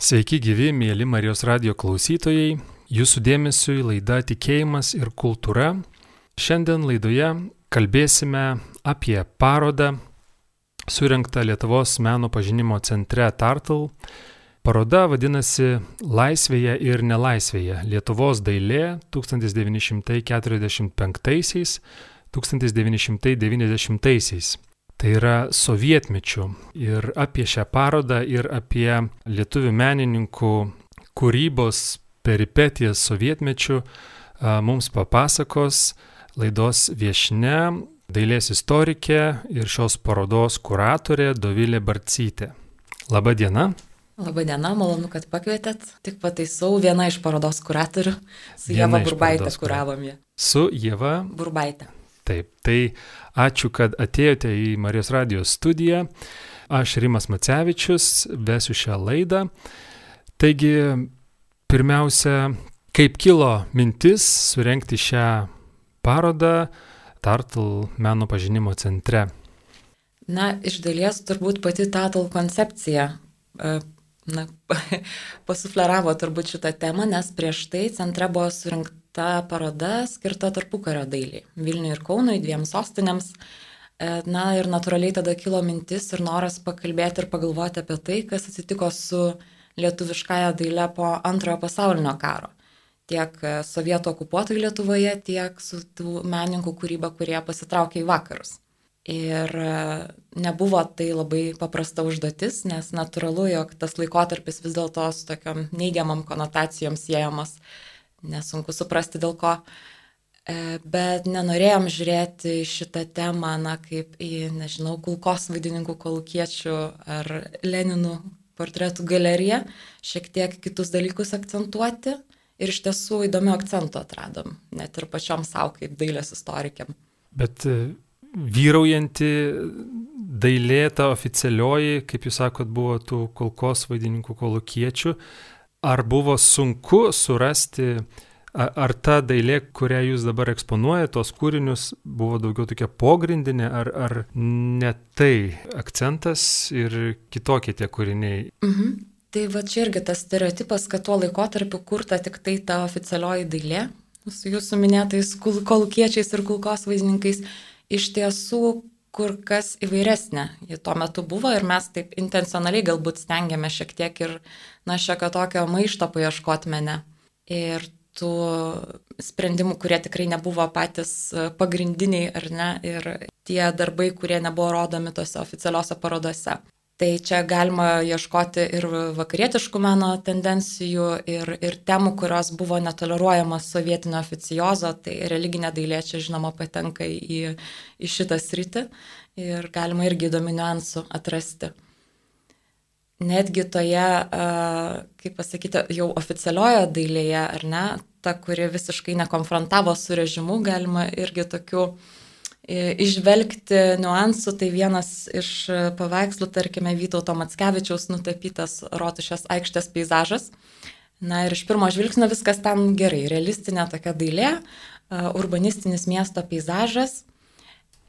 Sveiki gyvi, mėly Marijos radio klausytojai. Jūsų dėmesio į laidą Tikėjimas ir kultūra. Šiandien laidoje kalbėsime apie parodą surinktą Lietuvos meno pažinimo centre Tartal. Paroda vadinasi Laisvėje ir nelaisvėje - Lietuvos dailė 1945-1990. Tai yra sovietmečių. Ir apie šią parodą ir apie lietuvių menininkų kūrybos peripetijas sovietmečių mums papasakos laidos viešne, dailės istorikė ir šios parodos kuratorė Dovilė Barcytė. Labą dieną. Labadiena, malonu, kad pakvietėt. Tik pataisau, viena iš parodos kuratorių. Su Jėva Burbaitė kuravom ją. Su Jėva Burbaitė. Taip, tai ačiū, kad atėjote į Marijos radijos studiją. Aš Rimas Macevičius, vesiu šią laidą. Taigi, pirmiausia, kaip kilo mintis surenkti šią parodą Tartal meno pažinimo centre? Na, iš dalies turbūt pati Tartal koncepcija e, na, pasufleravo turbūt šitą temą, nes prieš tai centre buvo surinkta ta paroda skirta tarpukario dailiai Vilniui ir Kaunui, dviem sostinėms. E, na ir natūraliai tada kilo mintis ir noras pakalbėti ir pagalvoti apie tai, kas atsitiko su lietuviškąją dailę po antrojo pasaulinio karo. Tiek e, sovietų okupuotojų Lietuvoje, tiek su tų menininkų kūryba, kurie pasitraukė į vakarus. Ir e, nebuvo tai labai paprasta užduotis, nes natūralu, jog tas laikotarpis vis dėlto su tokiam neigiamam konotacijom siejamas uh, nesunku suprasti dėl ko. E, bet nenorėjom žiūrėti šitą temą, na, kaip į, nežinau, kulkos vaidininkų kolukiečių ar Leninų portretų galeriją, šiek tiek kitus dalykus akcentuoti ir iš tiesų įdomių akcentų atradom, net ir pačiom savo kaip dailės istorikiam. Bet e, vyraujanti dailė, ta oficialioji, kaip jūs sakot, buvo tų kulkos vaidininkų kolukiečių, Ar buvo sunku surasti, ar ta dailė, kurią jūs dabar eksponuojate, tos kūrinius, buvo daugiau tokia pogrindinė, ar, ar ne tai akcentas ir kitokie tie kūriniai? Mhm. Tai va čia irgi tas stereotipas, kad tuo laikotarpiu kurta tik tai ta oficialioji dailė, su jūsų minėtais kolukiečiais ir kulkos vaizdininkais, iš tiesų kur kas įvairesnė ji tuo metu buvo ir mes taip intencionaliai galbūt stengiame šiek tiek ir, na, šiokio tokio maišto paieškoti mene. Ir tų sprendimų, kurie tikrai nebuvo patys pagrindiniai ar ne, ir tie darbai, kurie nebuvo rodomi tose oficialiuose parodose. Tai čia galima ieškoti ir vakarietiškų meno tendencijų, ir, ir temų, kurios buvo netoleruojamas sovietinio oficiozo, tai religinė dailė čia žinoma patenka į, į šitą sritį ir galima irgi įdomių niuansų atrasti. Netgi toje, kaip pasakyti, jau oficialiojo dailėje, ar ne, ta, kuri visiškai nekonfrontavo su režimu, galima irgi tokių uh, išvelgti niuansų, tai vienas iš paveikslų, tarkime, Vytauto Matskevičiaus nutapytas Rotušės aikštės peizažas. Na ir iš pirmo žvilgsnio viskas ten gerai, realistinė tokia dailė, urbanistinis miesto peizažas.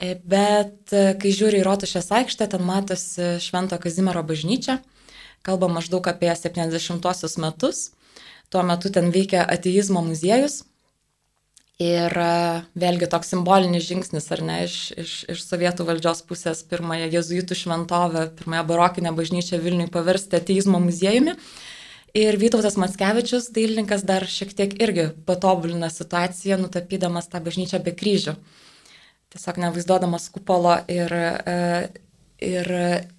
E, bet kai žiūri į Rotušės aikštę, ten matosi Švento Kazimiero bažnyčia, kalba maždaug apie 70-osius metus. Tuo metu ten veikia ateizmo muziejus, Ir e, vėlgi toks simbolinis žingsnis, ar ne, iš, iš, iš sovietų valdžios pusės pirmąją jezuitų šventovę, pirmąją barokinę bažnyčią Vilniui paversti ateizmo muziejumi. Ir Vytautas Matskevičius, dailininkas, dar šiek tiek irgi patobulina situaciją, nutapydamas tą bažnyčią be kryžių. Tiesiog nevaizduodamas kupolo ir, e, Ir,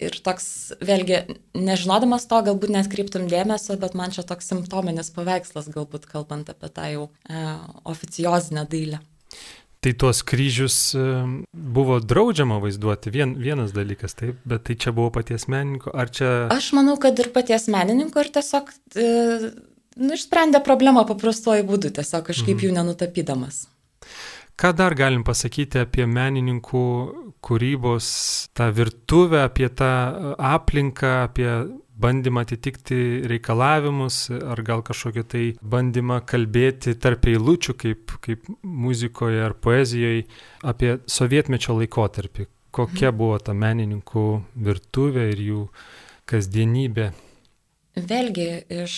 ir toks, vėlgi, nežinodamas to, galbūt netkreiptum dėmesio, bet man čia toks simptominis paveikslas, galbūt kalbant apie tą jau e, oficiozinę dailę. Tai tuos kryžius e, buvo draudžiama vaizduoti, Vien, vienas dalykas, taip, bet tai čia buvo paties menininko, ar čia... Aš manau, kad ir paties menininko ir tiesiog, e, nu, išsprendė problemą paprastuoju būdu, tiesiog kažkaip mhm. jų nenutapydamas. Ką dar galim pasakyti apie menininkų kūrybos tą virtuvę, apie tą aplinką, apie bandymą atitikti reikalavimus, ar gal kažkokį tai bandymą kalbėti tarp eilučių, kaip, kaip muzikoje ar poezijoje, apie sovietmečio laikotarpį. Kokia mhm. buvo ta menininkų virtuvė ir jų kasdienybė? Vėlgi, iš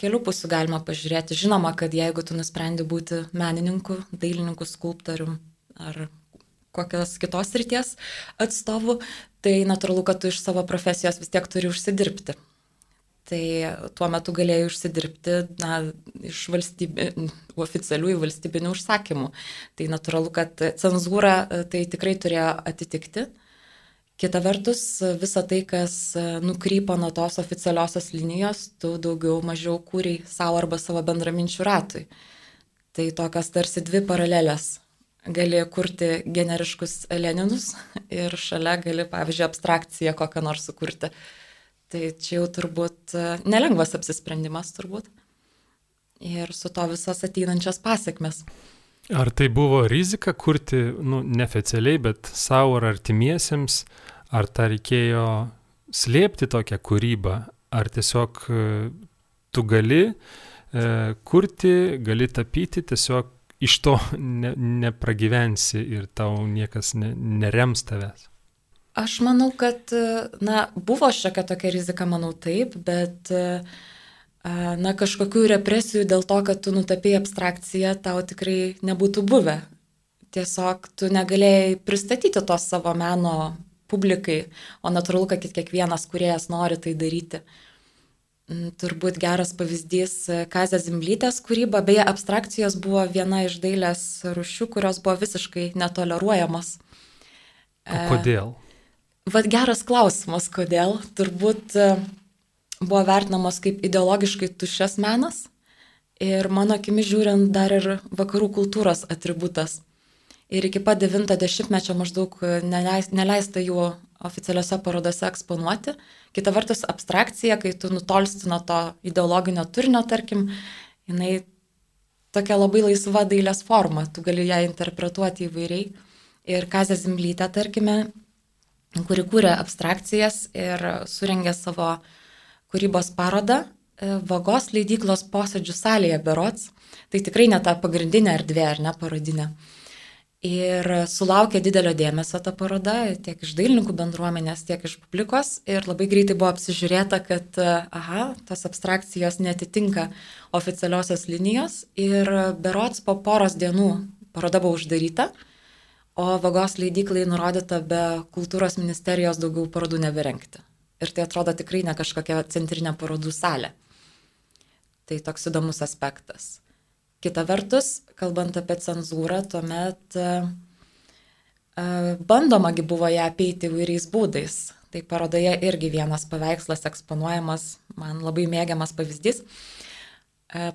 kelių pusių galima pažiūrėti. Žinoma, kad jeigu tu nusprendi būti menininku, dailininku, skulptorium ar kokios kitos ryties atstovu, tai natūralu, kad tu iš savo profesijos vis tiek turi užsidirbti. Tai tuo metu galėjai užsidirbti na, iš valstybė, oficialiųjų valstybinių užsakymų. Tai natūralu, kad cenzūra tai tikrai turėjo atitikti. Kita vertus, visa tai, kas nukrypo nuo tos oficialiosios linijos, tu daugiau mažiau kūriai savo arba savo bendraminčių ratui. Tai tokios tarsi dvi paralelės. Gali kurti generiškus Leninus ir šalia gali, pavyzdžiui, abstrakciją kokią nors sukurti. Tai čia jau turbūt nelengvas apsisprendimas turbūt. Ir su to visas ateinančios pasiekmes. Ar tai buvo rizika kurti, nu, neoficialiai, bet savo ar artimiesiems, ar tą reikėjo slėpti tokią kūrybą, ar tiesiog e, tu gali e, kurti, gali tapyti, tiesiog iš to ne, nepragyvensi ir tau niekas ne, nerems tavęs. Aš manau, kad, na, buvo šiokia tokia rizika, manau taip, bet uh, na, kažkokių represijų dėl to, kad tu nutapėjai abstrakciją, tau tikrai nebūtų buvę. Tiesiog tu negalėjai pristatyti to savo meno publikai, o natūralu, kad kiekvienas kuriejas nori tai daryti. Mm, turbūt geras pavyzdys Kazė Zimblytės kūryba, beje, abstrakcijos buvo viena iš dailės rušių, kurios buvo visiškai netoleruojamos. O kodėl? Vat geras klausimas, kodėl. Turbūt buvo vertinamas kaip ideologiškai tuščias menas ir mano akimi žiūrint dar ir vakarų kultūros atributas. Ir iki pat 90-mečio maždaug neleista jų oficialiuose parodose eksponuoti. Kita vertus, abstrakcija, kai tu nutolsti nuo to ideologinio turinio, tarkim, jinai tokia labai laisva dailės forma, tu gali ją interpretuoti įvairiai. Ir Kazė Zimblytė, tarkime, kuri kūrė abstrakcijas ir surengė savo kūrybos parodą e, Vagos leidyklos posėdžių salėje Berots. Tai tikrai ne ta pagrindinė erdvė ar ne parodinė. Ir sulaukė didelio dėmesio ta paroda tiek iš dailininkų bendruomenės, tiek iš publikos. Ir labai greitai buvo apsižiūrėta, kad, e, aha, tos abstrakcijos netitinka oficialiosios linijos. Ir berots po poros dienų paroda buvo uždaryta, o vagos leidyklai nurodyta be kultūros ministerijos daugiau parodų neberengti. Ir tai atrodo tikrai ne kažkokia centrinė parodų salė. Tai toks įdomus aspektas. Kita vertus, kalbant apie cenzūrą, tuomet uh, bandomagi buvo ją apeiti įvairiais būdais. Tai parodoje irgi vienas paveikslas eksponuojamas, man labai mėgiamas pavyzdys.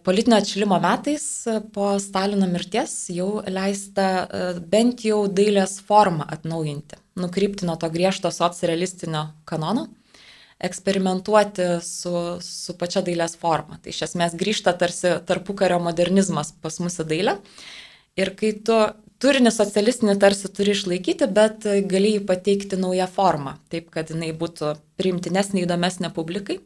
Politinio atšilimo metais po Stalino mirties jau leista bent jau dailės formą atnaujinti, nukrypti nuo to griežto socrealistinio kanono eksperimentuoti su, su pačia dailės forma. Tai iš esmės grįžta tarsi tarpukario modernizmas pas mus į dailę. Ir kai tu turinį socialistinį tarsi turi išlaikyti, bet gali jį pateikti naują formą, taip kad jinai būtų priimtinesnė, įdomesnė publikai.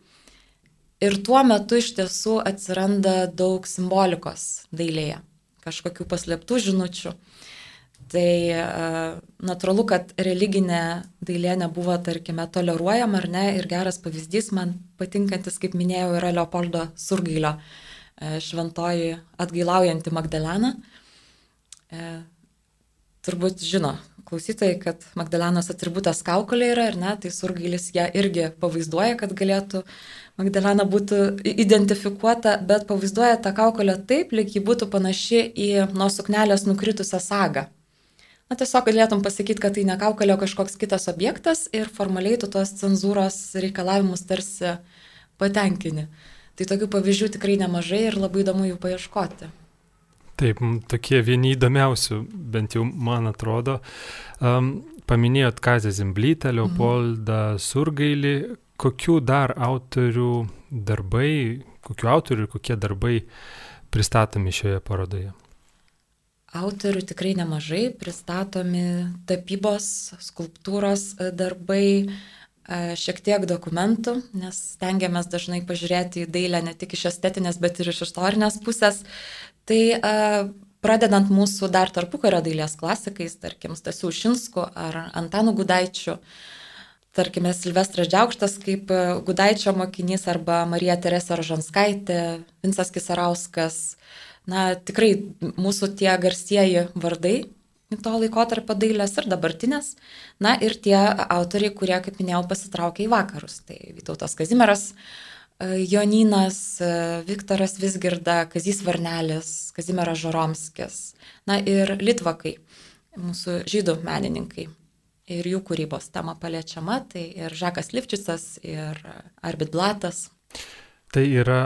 Ir tuo metu iš tiesų atsiranda daug simbolikos dailėje, kažkokių paslėptų žinučių. Tai e, natūralu, kad religinė dailė nebuvo, tarkime, toleruojama ar ne. Ir geras pavyzdys man patinkantis, kaip minėjau, yra Leopoldo Surgailio e, šventoji atgailaujanti Magdalena. E, turbūt žino klausytojai, kad Magdalenos atributas kaukolė yra, ar ne, tai Surgailis ją irgi pavaizduoja, kad galėtų Magdalena būtų identifikuota, bet pavaizduoja tą kaukolę taip, lyg ji būtų panaši į nuo suknelės nukritusią sagą. Na, tiesiog galėtum pasakyti, kad tai ne kaukalio kažkoks kitas objektas ir formaliai tu tos cenzūros reikalavimus tarsi patenkini. Tai tokių pavyzdžių tikrai nemažai ir labai įdomu jų paieškoti. Taip, tokie vieni įdomiausių, bent jau man atrodo. Um, paminėjot Kazę Zimblytę, mhm. Leopoldą mhm. Surgailį. Kokių dar autorių darbai, kokių autorių ir kokie darbai pristatomi šioje parodoje? Autorių tikrai nemažai, pristatomi tapybos, skulptūros e, darbai, e, šiek tiek dokumentų, nes stengiamės dažnai pažiūrėti į dailę ne tik iš estetinės, bet ir iš istorinės pusės. Tai e, pradedant mūsų dar tarpukario dailės klasikais, tarkim, Stasiu Šinsku ar Antanu Gudaičiu, tarkime, Silvestras Džiaukštas kaip Gudaičio mokinys arba Marija Teresė Rožanskaitė, Vinsas Kisarauskas. Na, tikrai mūsų tie garsieji vardai to laikotarpio dailės ir dabartinės. Na ir tie autoriai, kurie, kaip minėjau, pasitraukė į vakarus. Tai Vytautas Kazimieras, e, Joninas, e, Viktoras Visgirda, Kazys Varnelis, Kazimieras Žoromskis. Na ir Litvakai, mūsų žydų menininkai. Ir jų kūrybos tema paliečiama, tai ir Žakas Livčicas, ir Arbit Blatas. Tai yra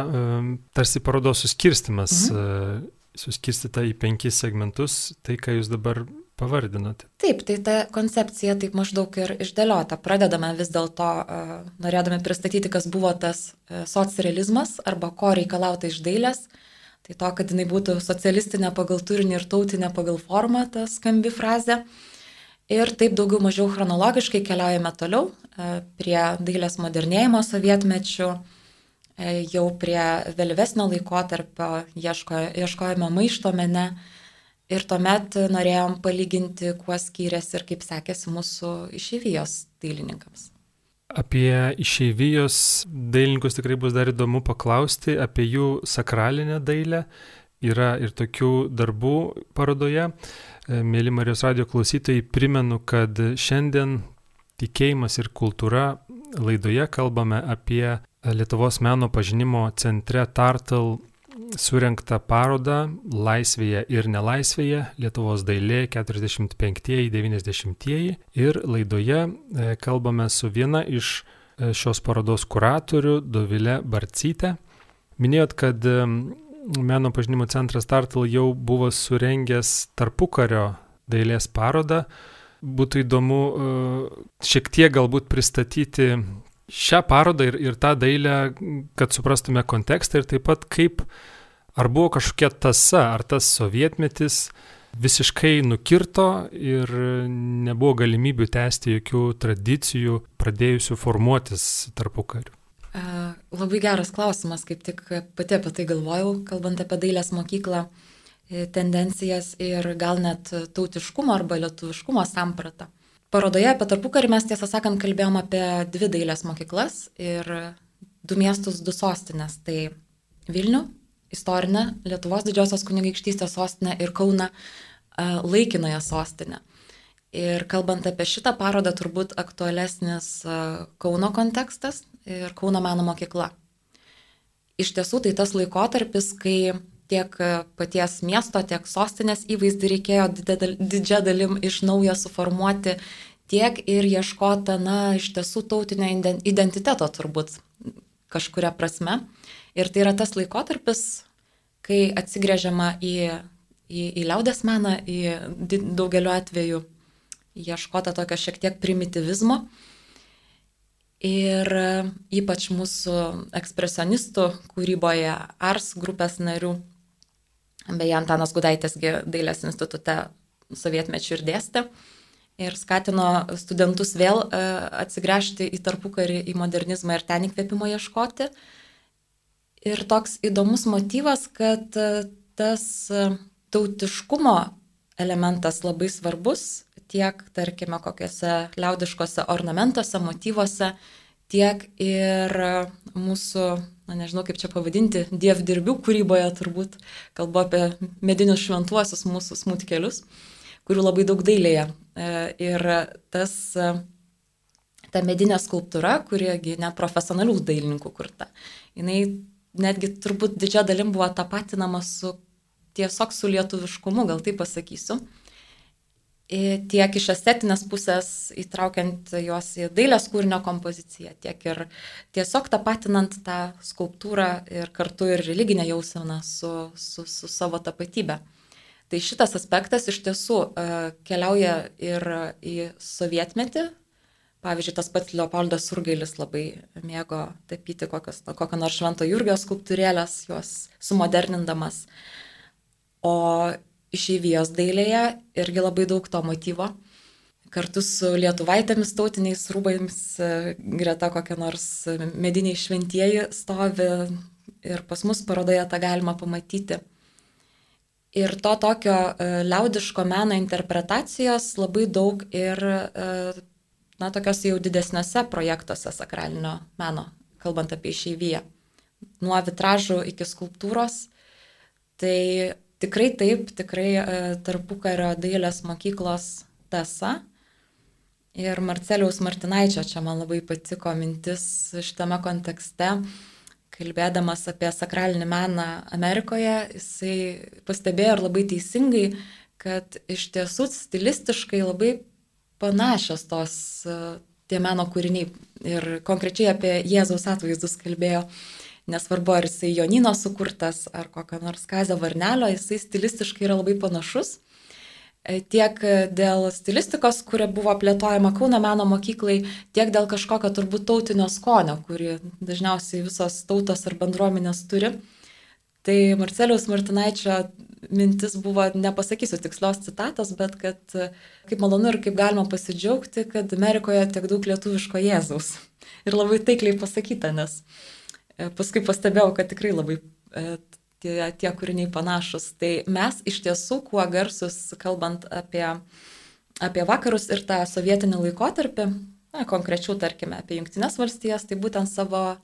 tarsi parodos suskirstimas. Mhm suskirstyta į penkis segmentus, tai ką jūs dabar pavardinote. Taip, tai ta koncepcija taip maždaug ir išdėliota. Pradedame vis dėlto, uh, norėdami pristatyti, kas buvo tas uh, socrealizmas arba ko reikalauta iš dailės. Tai to, kad jinai būtų socialistinė pagal turinį ir tautinė pagal formą, ta skambi frazė. Ir taip daugiau mažiau chronologiškai keliaujame toliau prie dailės modernėjimo sovietmečių, E, jau prie vėlyvesnio laikotarpio ieško, ieškojame maišto mene ir tuomet norėjom palyginti, kuo skyrėsi ir kaip sekėsi mūsų išeivijos dailininkams. Apie išeivijos dailininkus tikrai bus dar įdomu paklausti, apie jų sakralinę dailę. Yra ir tokių darbų parodoje. E, mėly Marijos radio klausytojai, primenu, kad šiandien tikėjimas ir kultūra laidoje kalbame apie Lietuvos meno pažinimo centre Tartal surinktą parodą Laisvėje ir nelaisvėje Lietuvos dailė 45-90 ir laidoje e, kalbame su viena iš e, šios parodos kuratorių Dovilė Barcytė. Minėjot, kad e, meno pažinimo centras Tartal jau buvo surengęs tarpukario dailės parodą. Būtų įdomu šiek tiek galbūt pristatyti šią parodą ir, ir tą dailę, kad suprastume kontekstą ir taip pat kaip, ar buvo kažkokia tasa, ar tas sovietmetis visiškai nukirto ir nebuvo galimybių tęsti jokių tradicijų pradėjusių formuotis tarpu kariu. Labai geras klausimas, kaip tik pati apie tai galvojau, kalbant apie dailės mokyklą, e, tendencijas ir gal net tautiškumo arba lietuviškumo sampratą. Parodoje apie tarpukarį mes tiesą sakant kalbėjom apie dvi dailės mokyklas ir du miestus, du sostinės. Tai Vilnių, istorinę Lietuvos didžiosios kunigaikštystės sostinę ir Kauna laikinąją sostinę. Ir kalbant apie šitą parodą, turbūt aktualesnis Kauno kontekstas ir Kauno meno mokykla. Iš tiesų tai tas laikotarpis, kai tiek paties miesto, tiek sostinės įvaizdį reikėjo didžią dalim iš naujo suformuoti, tiek ir ieškota, na, iš tiesų tautinio identiteto turbūt kažkuria prasme. Ir tai yra tas laikotarpis, kai atsigrėžiama į, į, į liaudės meną, į daugeliu atveju ieškota tokio šiek tiek primitivizmo. Ir ypač mūsų ekspresionistų kūryboje, Ars grupės narių Beje, Antanas Gudaitis dailės institute sovietmečių ir dėstė. Ir skatino studentus vėl e, atsigręžti į tarpukarį, į modernizmą ir ten įkvėpimo ieškoti. Ir toks įdomus motyvas, kad e, tas e, tautiškumo elementas labai svarbus tiek, tarkime, kokiuose liaudiškose ornamentuose, motyvuose, tiek ir mūsų, na nežinau kaip čia pavadinti, dievdirbių kūryboje turbūt, kalbu apie medinius šventuosius mūsų smūtkelius, kurių labai daug dailėje. E, ir tas, e, ta medinė skulptūra, kuriegi net profesionalių dailininkų kurta, jinai netgi turbūt didžia dalim buvo tapatinama su tiesiog su lietuviškumu, gal taip pasakysiu tiek iš estetinės pusės įtraukiant juos į dailės kūrinio kompoziciją, tiek ir tiesiog tapatinant tą skulptūrą ir kartu ir religinę jauseną su, su, su savo tapatybė. Tai šitas aspektas iš tiesų uh, keliauja ir į sovietmetį. Pavyzdžiui, tas pats Leopoldas Surgailis labai mėgo tapyti kokios, kokio nors švento Jurgio skulptūrėlės, juos sumodernindamas. O išeivijos dailėje irgi labai daug to motyvo. Kartu su lietuvaitėmis tautiniais rūbais e, greta kokie nors mediniai šventieji stovi ir pas mus parodoje tą galima pamatyti. Ir to tokio e, liaudiško meno interpretacijos labai daug ir e, na, tokios jau didesniuose projektuose sakralinio meno, kalbant apie išeiviją. Nuo vitražų iki skulptūros. Tai tikrai taip, tikrai e, tarpukario dailės mokyklos tasa. Ir Marceliaus Martinaičio čia man labai patiko mintis šitame kontekste, kalbėdamas apie sakralinį meną Amerikoje, jisai pastebėjo ir labai teisingai, kad iš tiesų stilistiškai labai panašios tos tie meno kūriniai ir konkrečiai apie Jėzaus atvaizdus kalbėjo. Nesvarbu, ar jisai Jonino sukurtas, ar kokio nors Kazio Varnelio, jisai stilistiškai yra labai panašus. E, tiek dėl stilistikos, kuria buvo plėtojama Kauno meno mokyklai, tiek dėl kažkokio turbūt tautinio skonio, kurį dažniausiai visos tautos ar bendruomenės turi. Tai Marceliaus Martinaičio mintis buvo, nepasakysiu tikslios citatos, bet kad kaip malonu ir kaip galima pasidžiaugti, kad Amerikoje tiek daug lietuviško Jėzaus. Ir labai taikliai pasakyta, nes e, paskui pastebėjau, kad tikrai labai e, tie, tie kūriniai panašus. Tai mes iš tiesų, kuo garsus, kalbant apie, apie vakarus ir tą sovietinį laikotarpį, na, konkrečiau, tarkime, apie Junktinės valstijas, tai būtent savo e,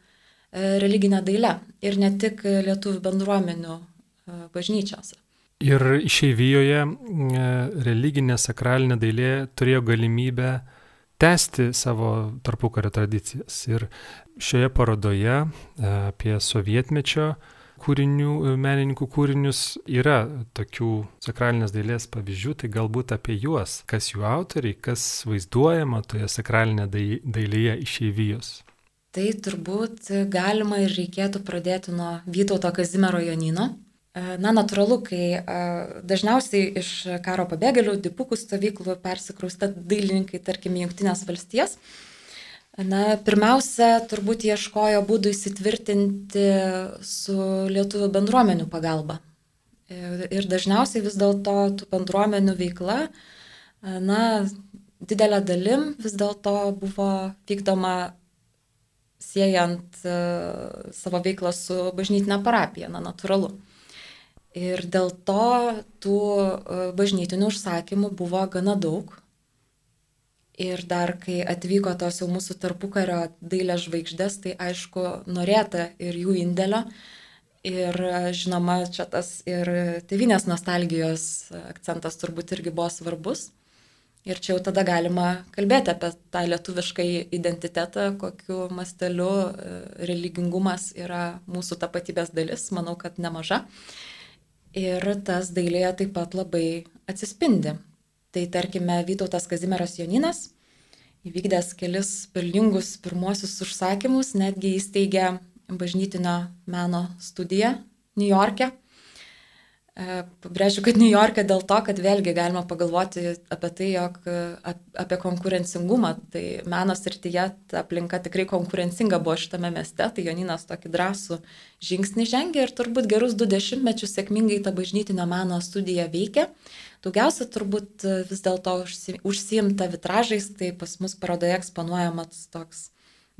religinę dailę ir ne tik lietuvių bendruomenių bažnyčiose. Ir išeivijoje religinė sakralinė dailė turėjo galimybę tęsti savo tarpukario tradicijas. Ir šioje parodoje e, apie sovietmečio kūrinių, menininkų kūrinius yra tokių sakralinės dailės pavyzdžių, tai galbūt apie juos, kas jų autoriai, kas vaizduojama toje sakralinėje dailėje išeivijos. Tai turbūt galima ir reikėtų pradėti nuo Vytauto Kazimiero Jonino, Na, natūralu, kai dažniausiai iš karo pabėgėlių, dipukų stovyklų persikrausta dailininkai, tarkim, Junktinės valstijas, na, pirmiausia, turbūt ieškojo būdų įsitvirtinti su lietuvių bendruomenių pagalba. Ir dažniausiai vis dėlto tų bendruomenių veikla, na, didelė dalim vis dėlto buvo vykdoma siejant savo veiklą su bažnytinė parapija, na, natūralu. Ir dėl to tų e, bažnytinių užsakymų buvo gana daug. Ir dar kai atvyko tos jau mūsų tarpukario dailės žvaigždės, tai aišku, norėta ir jų indėlio. Ir žinoma, čia tas ir tevinės nostalgijos akcentas turbūt irgi buvo svarbus. Ir čia jau tada galima kalbėti apie tą lietuvišką identitetą, kokiu masteliu e, religingumas yra mūsų tapatybės dalis, manau, kad nemaža. Ir tas dailėje taip pat labai atsispindi. Tai tarkime, Vytautas Kazimieras Joninas, įvykdęs kelis pelningus pirmuosius užsakymus, netgi įsteigė bažnytinio meno studiją New York'e E, pabrėžiu, kad New York'e dėl to, kad vėlgi galima pagalvoti apie tai, jog apie konkurencingumą, tai meno srityje ta aplinka tikrai konkurencinga buvo šitame mieste, tai Joninas tokį drąsų žingsnį žengė ir turbūt gerus du dešimtmečius sėkmingai ta bažnytinio meno studija veikia. Daugiausia turbūt e, vis dėlto užsiimta vitražais, tai pas mus parodoje eksponuojamas toks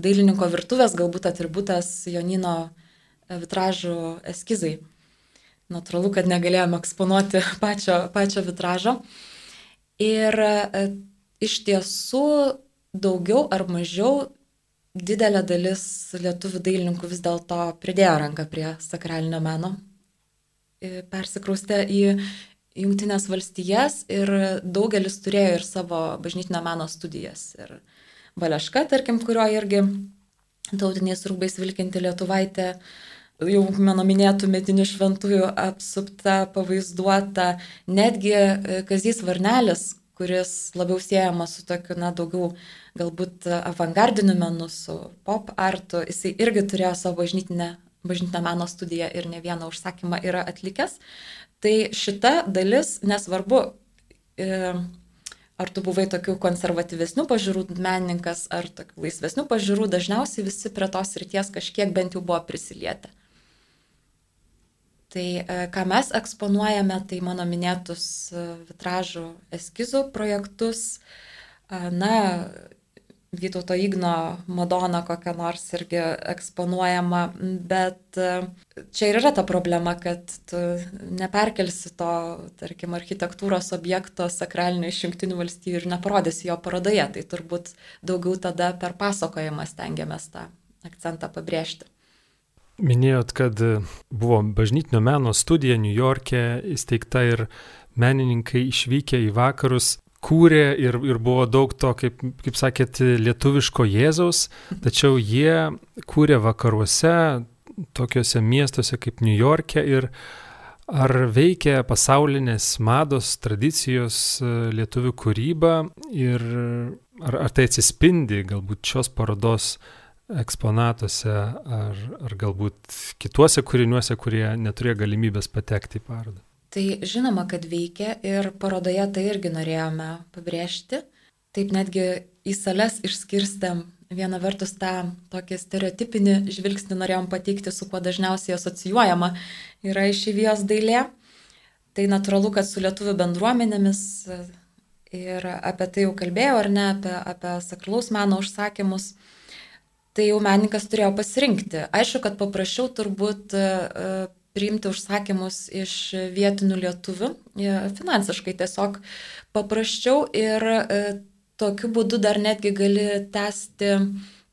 dailininko virtuvės, galbūt atributas Jonino vitražų eskizai natūralu, kad negalėjome eksponuoti pačio, pačio vitražo. Ir e, iš tiesų daugiau ar mažiau didelė dalis lietuvių dailininkų vis dėlto pridėjo ranką prie sakralinio meno, e, persikraustė į Junktinės valstijas ir daugelis turėjo ir savo bažnytinio meno studijas. Ir Valeška, tarkim, kurio irgi tautiniais rūbais vilkinti lietuvaitė, jau mano minėtų medinių šventųjų apsupta, pavaizduota, netgi e, Kazys Varnelis, kuris labiau siejamas su tokiu, na, daugiau galbūt avangardiniu menu, su pop artu, jisai irgi turėjo savo bažnytinę, bažnytinę meno studiją ir ne vieną užsakymą yra atlikęs. Tai šita dalis, nesvarbu, e, ar tu buvai tokių konservatyvesnių pažiūrų menininkas, ar tokių laisvesnių pažiūrų, dažniausiai visi prie tos ryties kažkiek bent jau buvo prisilietę. Tai e, ką mes eksponuojame, tai mano minėtus e, vitražų eskizų projektus. Na, Vytauto Igno Madona kokią nors irgi eksponuojama, bet e, čia ir yra ta problema, kad tu neperkelsi to, tarkim, architektūros objekto sakralinio iš jungtinių valstybių ir neparodysi jo parodoje, tai turbūt daugiau tada per pasakojimą stengiamės tą akcentą pabrėžti. Minėjot, kad buvo bažnytinio meno studija New York'e įsteigta ir menininkai išvykę į vakarus kūrė ir, ir buvo daug to, kaip, kaip sakėt, lietuviško Jėzaus, tačiau jie kūrė vakaruose, tokiuose miestuose kaip New York'e ir ar veikia pasaulinės mados tradicijos e, lietuvių kūryba ir ar, ar tai atsispindi galbūt šios parodos eksponatuose ar, ar galbūt kituose kūriniuose, kurie neturėjo galimybės patekti į parodą. Tai žinoma, kad veikia ir parodoje tai irgi norėjome pabrėžti. Taip netgi į sales išskirstėm vieną vertus tą tokį stereotipinį žvilgsnį norėjom pateikti, su kuo dažniausiai asocijuojama yra išėvijos dailė. Tai natūralu, kad su lietuvių bendruomenėmis ir apie tai jau kalbėjau, ar ne, apie, apie sakralaus meno užsakymus. Tai jau menininkas turėjo pasirinkti. Aišku, kad paprašiau turbūt priimti užsakymus iš vietinių lietuvių, finansiškai tiesiog paprasčiau ir e, tokiu būdu dar netgi gali tęsti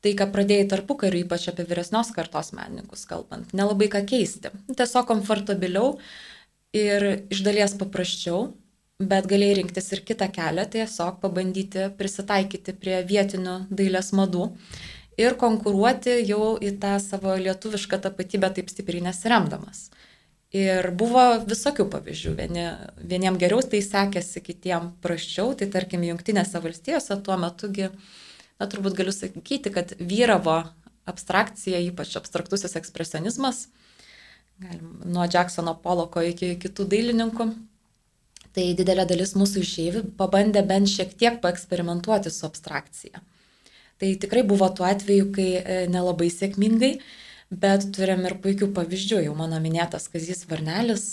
tai, ką pradėjai tarpu kariu, ypač apie vyresnios kartos menininkus kalbant. Nelabai ką keisti. Tiesiog komfortabiliau ir iš dalies paprasčiau, bet galėjai rinktis ir kitą kelią, tiesiog pabandyti prisitaikyti prie vietinių dailės madų ir konkuruoti jau į tą savo lietuvišką tapatybę taip stipriai nesiremdamas. Ir buvo visokių pavyzdžių. Vieni, vieniem geriau tai sekėsi, kitiem praščiau. Tai tarkim, Junktinėse valstijose tuo metugi, na turbūt galiu sakyti, kad vyravo abstrakcija, ypač abstraktusis ekspresionizmas, galim, nuo Jacksono Poloko iki kitų dailininkų. Tai didelė dalis mūsų išeivių pabandė bent šiek tiek paeksperimentuoti su abstrakcija. Tai tikrai buvo tuo atveju, kai e, nelabai sėkmingai, bet turim ir puikių pavyzdžių. Jau mano minėtas Kazis Varnelis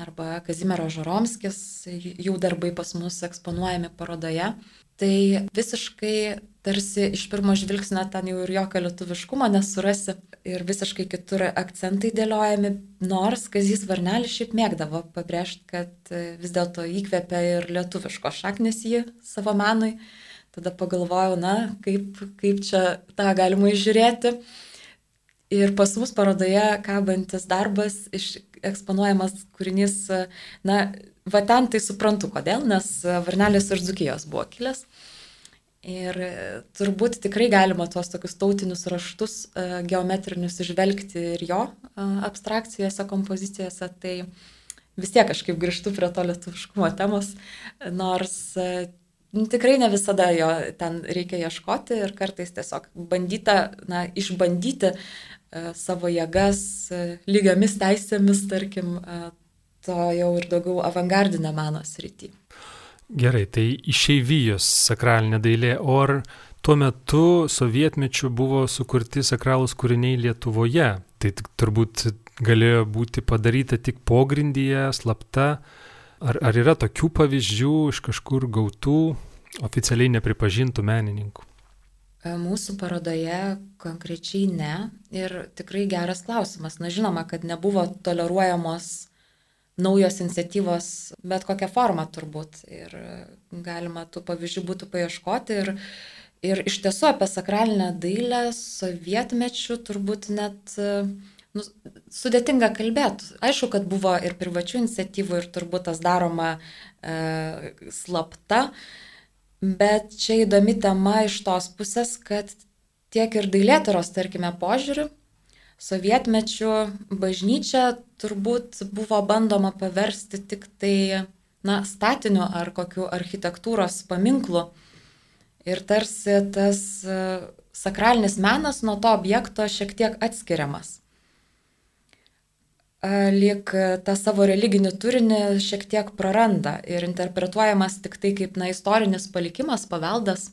arba Kazimiero Žaromskis, jų darbai pas mus eksponuojami parodoje. Tai visiškai tarsi iš pirmo žvilgsnio ten jau ir jokio lietuviškumo nesurasi ir visiškai kitur akcentai dėliojami, nors Kazis Varnelis šiaip mėgdavo pabrėžti, kad e, vis dėlto įkvėpia ir lietuviško šaknis jį savo menui. Tada pagalvojau, na, kaip, kaip čia tą galima išžiūrėti. Ir pas mus parodoje kabantis darbas, iš, eksponuojamas kūrinys, na, va ten tai suprantu kodėl, nes Varnelis iš Dzukijos buvo kilęs. Ir turbūt tikrai galima tuos tokius tautinius raštus e, geometrinius išvelgti ir jo e, abstrakcijose, kompozicijose. Tai vis tiek kažkaip grįžtu prie to lietuviškumo temos, nors e, tikrai ne visada jo ten reikia ieškoti ir kartais tiesiog bandyta, na, išbandyti e, savo jėgas e, lygiomis teisėmis, tarkim, e, to jau ir daugiau avangardinio meno srity. Gerai, tai išeivijos sakralinė dailė, o ar tuo metu sovietmečiu buvo sukurti sakralūs kūriniai Lietuvoje? Tai turbūt galėjo būti padaryta tik pogrindyje, slapta, Ar, ar yra tokių pavyzdžių iš kažkur gautų, oficialiai nepripažintų menininkų? E, mūsų parodoje konkrečiai ne. Ir tikrai geras klausimas. Na žinoma, kad nebuvo toleruojamos naujos iniciatyvos bet kokią formą turbūt. Ir galima tų pavyzdžių būtų paieškoti. Ir, ir iš tiesų apie sakralinę dailę sovietmečių turbūt net nu, sudėtinga kalbėti. Aišku, kad buvo ir privačių iniciatyvų ir turbūt tas daroma e, slapta, bet čia įdomi tema iš tos pusės, kad tiek ir dailėtaros, tarkime, požiūriu, sovietmečių bažnyčia turbūt buvo bandoma paversti tik tai, na, statiniu ar kokiu architektūros paminklu. Ir tarsi tas e, sakralinis menas nuo to objekto šiek tiek atskiriamas lyg tą savo religinį turinį šiek tiek praranda ir interpretuojamas tik tai kaip na, istorinis palikimas, paveldas.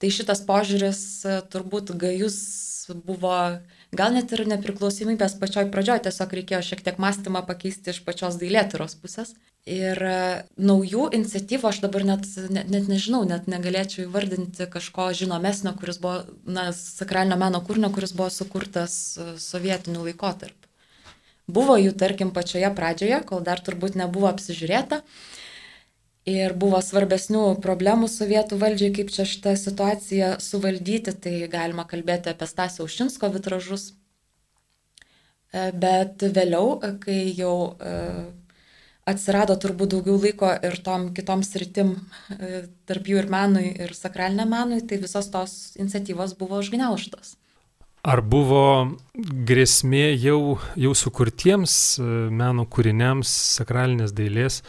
Tai šitas požiūris turbūt gajus buvo gal net ir nepriklausomybės pačioj pradžioj, tiesiog reikėjo šiek tiek mąstymą pakeisti iš pačios dailėtyros pusės. Ir e, naujų iniciatyvų aš dabar net, net, net nežinau, net negalėčiau įvardinti kažko žinomesnio, kuris buvo, na, sakralinio meno kūrinio, kuris buvo sukurtas e, sovietiniu laikotarpiu. Buvo jų, tarkim, pačioje pradžioje, kol dar turbūt nebuvo apsižiūrėta. Ir buvo svarbesnių problemų sovietų valdžiai, kaip čia šitą situaciją suvaldyti, tai galima kalbėti apie Stasio Ušinsko vitražus. E, bet vėliau, kai jau atsirado turbūt daugiau laiko ir tom kitom sritim, e, tarp jų ir menui, ir sakraliniam menui, tai visos tos iniciatyvos buvo užgneuštos. Ar buvo grėsmė jau, jau sukurtiems e, meno kūriniams sakralinės dailės,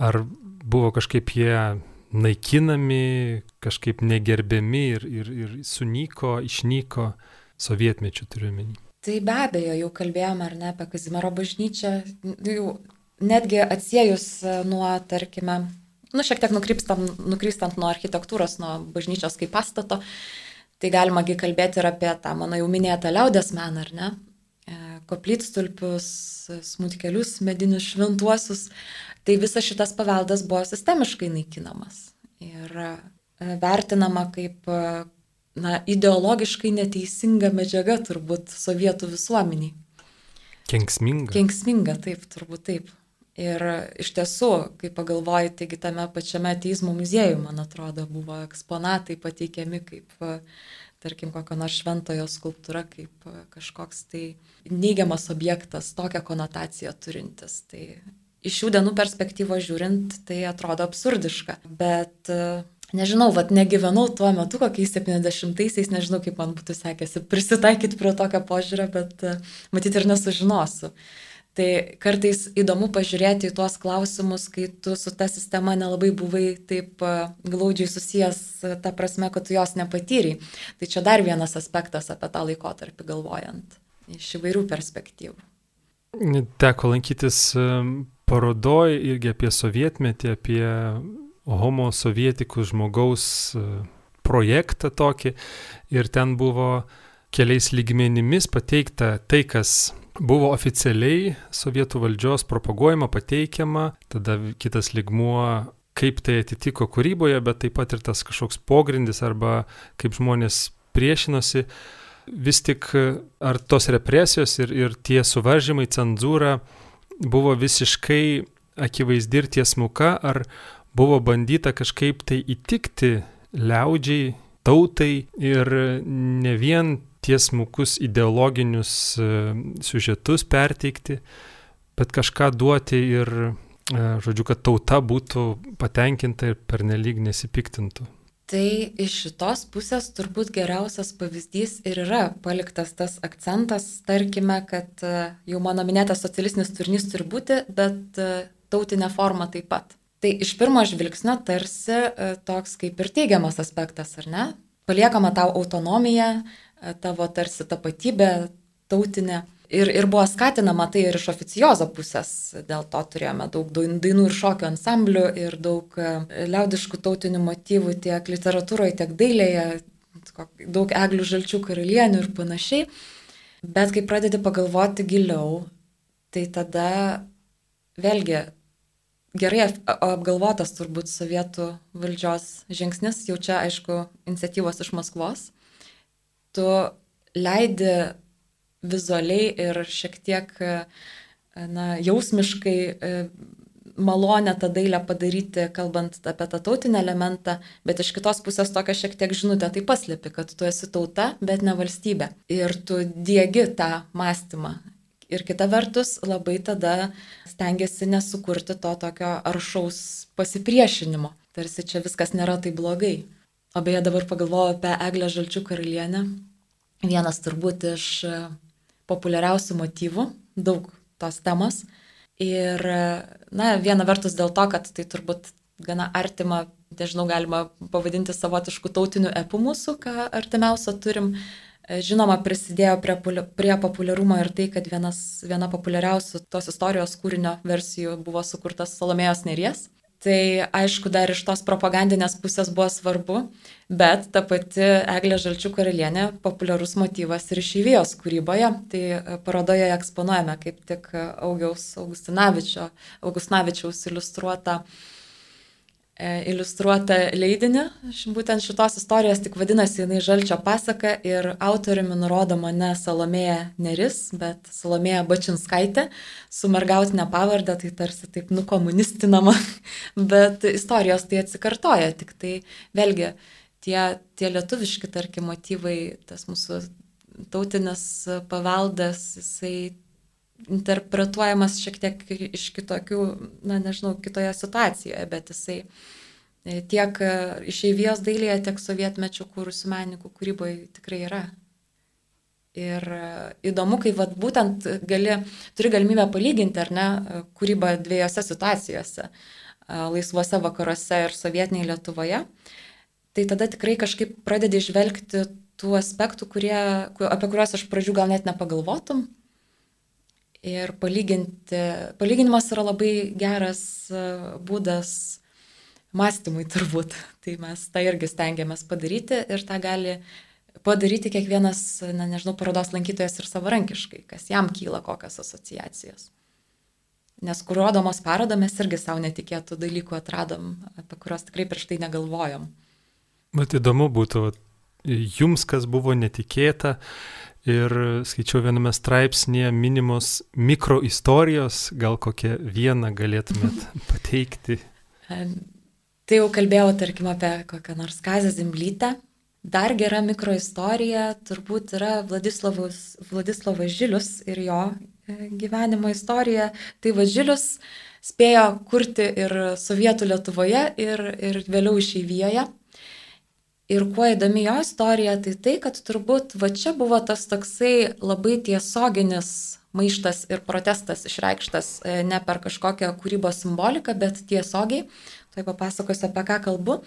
ar buvo kažkaip jie naikinami, kažkaip negerbiami ir, ir, ir sunyko, išnyko sovietmečių turiuomenį? Tai be abejo, jau kalbėjome ar ne apie Kazimiero bažnyčią, jau netgi atsiejus e, nuo, tarkime, nu, šiek tiek nukrypstant nuo architektūros, nuo bažnyčios kaip pastato, tai galimagi kalbėti ir apie tą mano jau minėtą liaudės meną, ar ne? E, koplytstulpius, smūtikelius, medinius šventuosius. Tai visas šitas paveldas buvo sistemiškai naikinamas ir e, vertinama kaip na, ideologiškai neteisinga medžiaga turbūt sovietų visuomeniai. Kenksminga. Kenksminga, taip, turbūt taip. Ir iš tiesų, kai pagalvoji, taigi tame pačiame ateizmo muziejuje, man atrodo, buvo eksponatai pateikiami kaip, tarkim, kokio nors šventojo skulptūra, kaip kažkoks tai neigiamas objektas, tokią konotaciją turintis. Tai iš šių dienų perspektyvos žiūrint, tai atrodo absurdiška. Bet nežinau, vad negyvenau tuo metu, kokiais 70-aisiais, nežinau, kaip man būtų sekėsi prisitaikyti prie tokio požiūrio, bet matyt ir nesužinosiu. Tai kartais įdomu pažiūrėti į tuos klausimus, kai tu su ta sistema nelabai buvai taip glaudžiai susijęs, ta prasme, kad tu jos nepatyrai. Tai čia dar vienas aspektas apie tą laikotarpį galvojant iš įvairių perspektyvų. Teko lankytis parodoj irgi apie sovietmetį, apie homo sovietikų žmogaus projektą tokį ir ten buvo keliais lygmenimis pateikta tai, kas buvo oficialiai sovietų valdžios propaguojama, pateikiama, tada kitas ligmuo, kaip tai atitiko kūryboje, bet taip pat ir tas kažkoks pogrindis arba kaip žmonės priešinosi. Vis tik ar tos represijos ir, ir tie suvaržymai, cenzūra buvo visiškai akivaizdi ir tiesmuka, ar buvo bandyta kažkaip tai įtikti liaudžiai, tautai ir ne vien tiesmukus ideologinius e, siužetus perteikti, bet kažką duoti ir, e, žodžiu, kad tauta būtų patenkinta ir pernelyg nesipiktintų. Tai iš šitos pusės turbūt geriausias pavyzdys ir yra paliktas tas akcentas, tarkime, kad e, jau mano minėtas socialistinis turinys turi būti, bet tautinė forma taip pat. Tai iš pirmo žvilgsnio tarsi toks kaip ir teigiamas aspektas, ar ne? Paliekama tau autonomija, tavo tarsi tapatybė tautinė. Ir, ir buvo skatinama tai ir iš oficiozo pusės, dėl to turėjome daug dainų ir šokio ansamblių ir daug e, liaudiškų tautinių motyvų tiek literatūroje, tiek dailėje, daug eglių žalčių karalienių ir panašiai. Bet kai pradedi pagalvoti giliau, tai tada vėlgi gerai apgalvotas turbūt sovietų valdžios žingsnis, jau čia aišku iniciatyvos iš Maskvos tu leidi vizualiai ir šiek tiek na, jausmiškai malonę tą dailę padaryti, kalbant apie tą tautinį elementą, bet iš kitos pusės tokia šiek tiek žinutė tai paslėpi, kad tu esi tauta, bet ne valstybė. Ir tu dėgi tą mąstymą. Ir kita vertus, labai tada stengiasi nesukurti to tokio aršaus pasipriešinimo. Tarsi čia viskas nėra taip blogai. O beje, dabar pagalvoju apie Eglę Žalčių karalienę. Vienas turbūt iš e, populiariausių motyvų, daug tos temos. Ir, e, na, viena vertus dėl to, kad tai turbūt gana artima, nežinau, galima pavadinti savotiškų tautinių epų mūsų, ką artimiausio turim. E, žinoma, prisidėjo prie, prie populiarumo ir tai, kad vienas, viena populiariausių tos istorijos kūrinio versijų buvo sukurtas Salomėjos Neries. Tai aišku, dar iš tos propagandinės pusės buvo svarbu, bet ta pati Eglė Žalčių karalienė populiarus motyvas ir išėjvijos kūryboje. Tai parodoje eksponuojame kaip tik Augiaus Augustinavičiaus iliustruotą uh, E, iliustruotą leidinį, būtent šitos istorijos tik vadinasi jinai Žalčio pasaka ir autoriumi nurodoma ne Salomėja Neris, bet Salomėja Bačinskaitė su mergautinė pavardė, tai tarsi taip nukomunistinama, bet istorijos tai atsikartoja, tik tai vėlgi tie, tie lietuviški, tarkim, motyvai, tas mūsų tautinis paveldas, jisai interpretuojamas šiek tiek iš kitokių, na nežinau, kitoje situacijoje, bet jisai e, tiek e, išeivijos dailėje, tiek sovietmečių kūrusių menininkų kūryboje tikrai yra. Ir e, įdomu, kai vat, būtent gali, turi galimybę palyginti, ar ne, kūrybą dviejose situacijose - laisvuose vakaruose ir sovietiniai Lietuvoje, tai tada tikrai kažkaip pradedi išvelgti tų aspektų, kurie, apie kuriuos aš pradžių gal net nepagalvotum, Ir palyginti, palyginimas yra labai geras e, būdas mąstymui turbūt. Tai mes tą irgi stengiamės padaryti ir tą gali padaryti kiekvienas, na, nežinau, parodos lankytojas ir savarankiškai, kas jam kyla kokios asociacijos. Nes kuruodamos parodą mes irgi savo netikėtų dalykų atradom, apie kuriuos tikrai prieš tai negalvojom. Bet įdomu būtų, jums kas buvo netikėta, Ir skaičiau viename straipsnėje minimos mikroistorijos, gal kokią vieną galėtumėt pateikti. Tai jau kalbėjau, tarkim, apie kokią nors Kazę Zimblytę. Dar gera mikroistorija turbūt yra Vladislavas, Vladislavas Žilius ir jo e, gyvenimo istorija. Tai Važilius spėjo kurti ir sovietų Lietuvoje, ir, ir vėliau išeivijoje. Ir kuo įdomi jo istorija, tai tai, kad turbūt va čia buvo tas toksai labai tiesioginis maištas ir protestas išreikštas e, ne per kažkokią kūrybos simboliką, bet tiesiogiai. Tai papasakosiu, apie ką kalbu.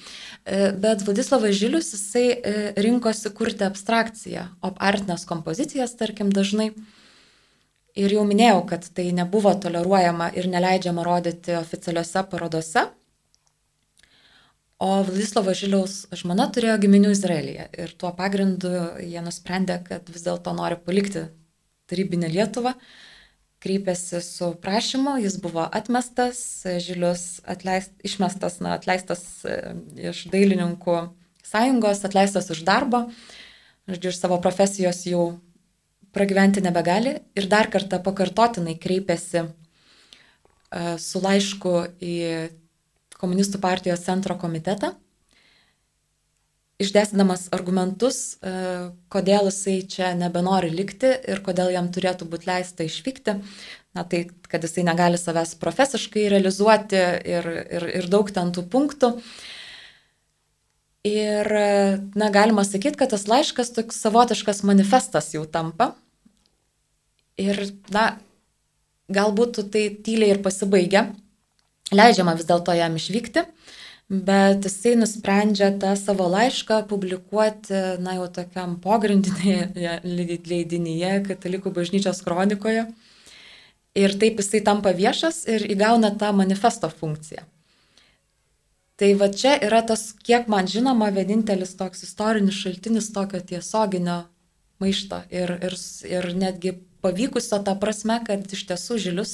E, bet Vladislavas Žilius, jisai e, rinkosi kurti abstrakciją, opartinės kompozicijas, tarkim, dažnai. Ir jau minėjau, kad tai nebuvo toleruojama ir neleidžiama rodyti oficialiuose parodose, O Vladislavo Žiliaus žmona turėjo giminių Izraelyje ir tuo pagrindu jie nusprendė, kad vis dėlto nori palikti tarybinę Lietuvą. Kreipėsi su prašymu, jis buvo atmestas, Žilius atleist, išmestas, na, atleistas e, iš dailininkų sąjungos, atleistas iš darbo, žodžiu, iš savo profesijos jau pragyventi nebegali ir dar kartą pakartotinai kreipėsi e, su laišku į komunistų partijos centro komitetą, išdėstydamas argumentus, e, kodėl jisai čia nebenori likti ir kodėl jam turėtų būti leista išvykti. Na tai, kad jisai negali savęs profesiškai realizuoti ir, ir, ir daug ten tų punktų. Ir, na, galima sakyti, kad tas laiškas toks savotiškas manifestas jau tampa. Ir, na, galbūt tai tyliai ir pasibaigia, leidžiama vis dėlto jam išvykti, bet jisai nusprendžia tą savo laišką publikuoti, na jau tokiam pogrindinėje leidinyje, Katalikų bažnyčios kronikoje. Ir taip jisai tampa viešas ir įgauna tą manifesto funkciją. Tai va čia yra tas, kiek man žinoma, vienintelis toks istorinis šaltinis tokio tiesioginio maišto ir, ir, ir netgi pavykusio tą prasme, kad iš tiesų žilius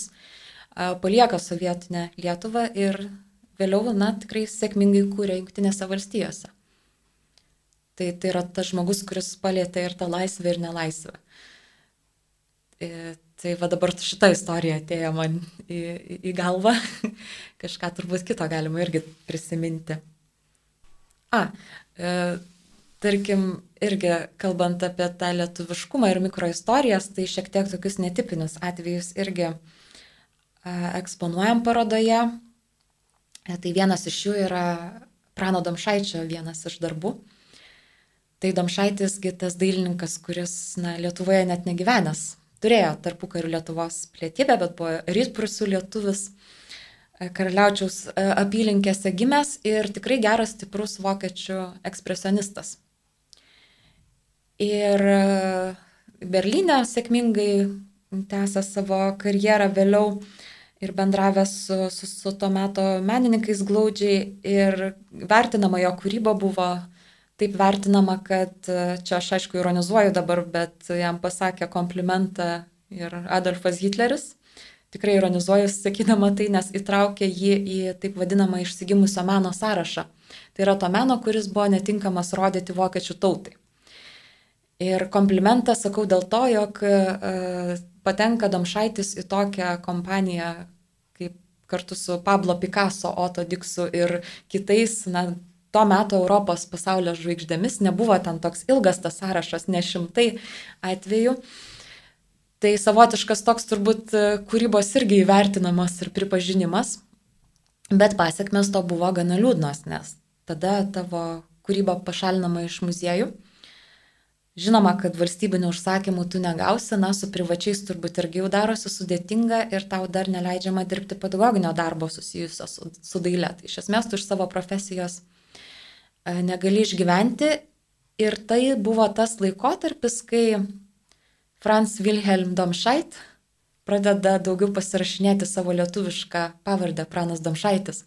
palieka sovietinę Lietuvą ir vėliau, na, tikrai sėkmingai kūrė Junktinėse valstijose. Tai, tai yra tas žmogus, kuris palėtė ir tą laisvę, ir nelaisvę. E, tai va dabar šitą istoriją atėjo man į, į, į galvą. Kažką turbūt kito galima irgi prisiminti. A, e, tarkim, irgi kalbant apie tą lietuviškumą ir mikroistorijas, tai šiek tiek tokius netipinius atvejus irgi e, eksponuojam parodoje. E, tai vienas iš jų yra Prano Domšaičio vienas iš darbų. Tai Domšaitisgi tas dailininkas, kuris na, Lietuvoje net negyvenęs. Turėjo tarpu karių Lietuvos pilietybę, bet buvo rytprusų lietuvis, e, karaliaučiaus e, apylinkėse gimęs ir tikrai geras, stiprus vokiečių ekspresionistas. Ir Berlyne sėkmingai tęsė savo karjerą vėliau ir bendravęs su, su, su to meto menininkais glaudžiai ir vertinama jo kūryba buvo taip vertinama, kad e, čia aš aišku ironizuoju dabar, bet jam pasakė komplimentą ir Adolfas Hitleris. Tikrai ironizuoju, sakydama tai, nes įtraukė jį į taip vadinamą išsigimusio meno sąrašą. Tai yra to meno, kuris buvo netinkamas rodyti vokiečių tautai. Ir komplimentą sakau dėl to, jog e, patenka Damšaitis į tokią kompaniją kaip kartu su Pablo Picasso, Otto Dixu ir kitais, na, to meto Europos pasaulio žvaigždėmis, nebuvo ten toks ilgas tas sąrašas, ne šimtai atvejų. Tai savotiškas toks turbūt e, kūrybos irgi įvertinamas ir pripažinimas, bet pasiekmes to buvo gana liūdnos, nes tada tavo kūryba pašalinama iš muziejų. Žinoma, kad valstybinių užsakymų tu negausi, na, su privačiais turbūt irgi jau darosi sudėtinga ir tau dar neleidžiama dirbti pedagoginio darbo susijusio su, su daile. Tai iš esmės tu iš savo profesijos E, negali išgyventi. Ir tai buvo tas laikotarpis, kai Franz Wilhelm Domšait pradeda daugiau pasirašinėti savo lietuvišką pavardę Pranas Domšaitis.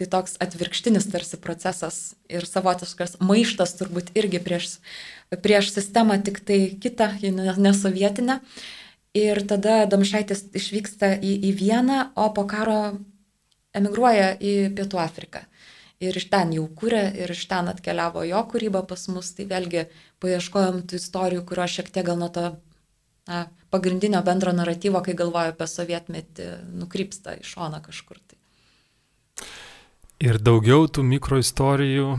Tai toks atvirkštinis tarsi procesas ir savotiškas maištas turbūt irgi prieš, prieš sistemą, tik tai kitą, nesovietinę. Ir tada Domšaitis išvyksta į, į Vieną, o po karo emigruoja į Pietų Afriką ir iš ten jau kūrė, ir iš ten atkeliavo jo kūryba pas mus, tai vėlgi paieškojom tų istorijų, kurios šiek tiek gal nuo to na, pagrindinio bendro naratyvo, kai galvoju apie sovietmetį, nukrypsta į šoną kažkur. Tai. Ir daugiau tų mikroistorijų,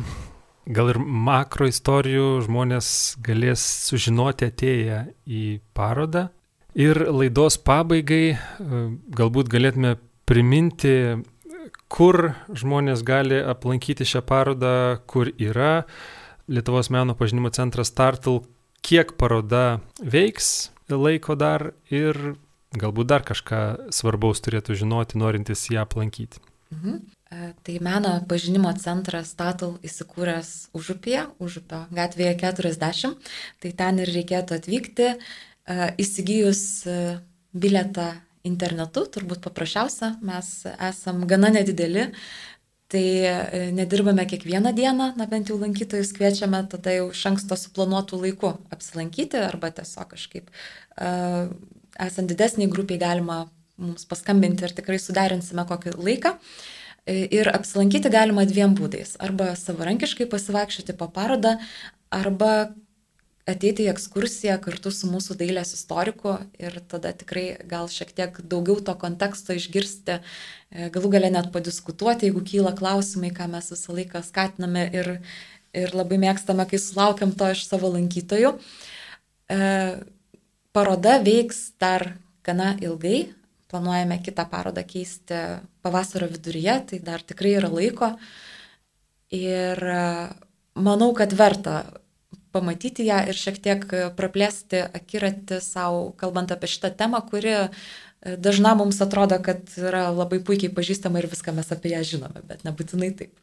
gal ir makroistorijų žmonės galės sužinoti atėję į parodą. Ir laidos pabaigai galbūt galėtume priminti kur žmonės gali aplankyti šią parodą, kur yra Lietuvos meno pažinimo centras Tartul, kiek paroda veiks laiko dar ir galbūt dar kažką svarbaus turėtų žinoti, norintis ją aplankyti. Mhm. E, tai meno pažinimo centras Tatul įsikūręs Užupėje, Užupio gatvėje 40, tai ten ir reikėtų atvykti, e, įsigijus e, biletą internetu, turbūt paprasčiausia, mes esam gana nedideli, tai nedirbame kiekvieną dieną, na bent jau lankytojus kviečiame tada jau iš anksto suplanuotų laikų apsilankyti arba tiesiog kažkaip uh, esant didesniai grupiai galima mums paskambinti ir tikrai suderinsime kokį laiką. E, ir apsilankyti galima dviem būdais. Arba savarankiškai pasivaikščioti po parodą, arba ateiti į ekskursiją kartu su mūsų dailės istoriku ir tada tikrai gal šiek tiek daugiau to konteksto išgirsti, e, galų galę net padiskutuoti, jeigu kyla klausimai, ką mes visą laiką skatiname ir, ir labai mėgstame, kai sulaukiam to iš savo lankytojų. E, paroda veiks dar gana ilgai, planuojame kitą parodą keisti pavasario viduryje, tai dar tikrai yra laiko. Ir e, manau, kad verta pamatyti ją ir šiek tiek praplėsti akiratį savo, kalbant apie šitą temą, kuri e, dažna mums atrodo, kad yra labai puikiai pažįstama ir viską mes apie ją žinome, bet nebūtinai taip.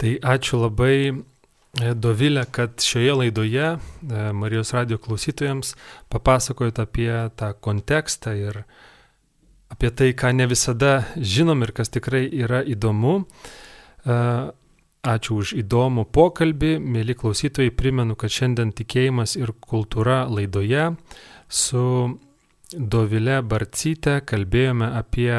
Tai ačiū labai Dovilė, kad šioje laidoje e, Marijos radio klausytojams papasakojot apie tą kontekstą ir apie tai, ką ne visada žinom ir kas tikrai yra įdomu. Ačiū už įdomų pokalbį. Mėly klausytojai, primenu, kad šiandien tikėjimas ir kultūra laidoje su Dovile Barcyte kalbėjome apie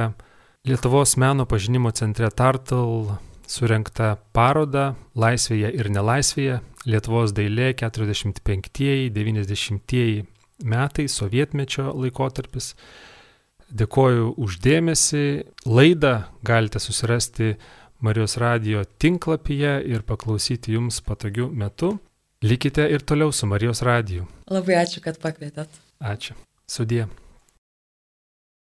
Lietuvos meno pažinimo centre Tartal surinktą parodą Laisvėje ir nelaisvėje Lietuvos dailė 45-90 metai, sovietmečio laikotarpis. Dėkoju uždėmesi. Laidą galite susirasti Marijos radio tinklapyje ir paklausyti jums patogiu metu. Likite ir toliau su Marijos radiju. Labai ačiū, kad pakvietėt. Ačiū. Sudie.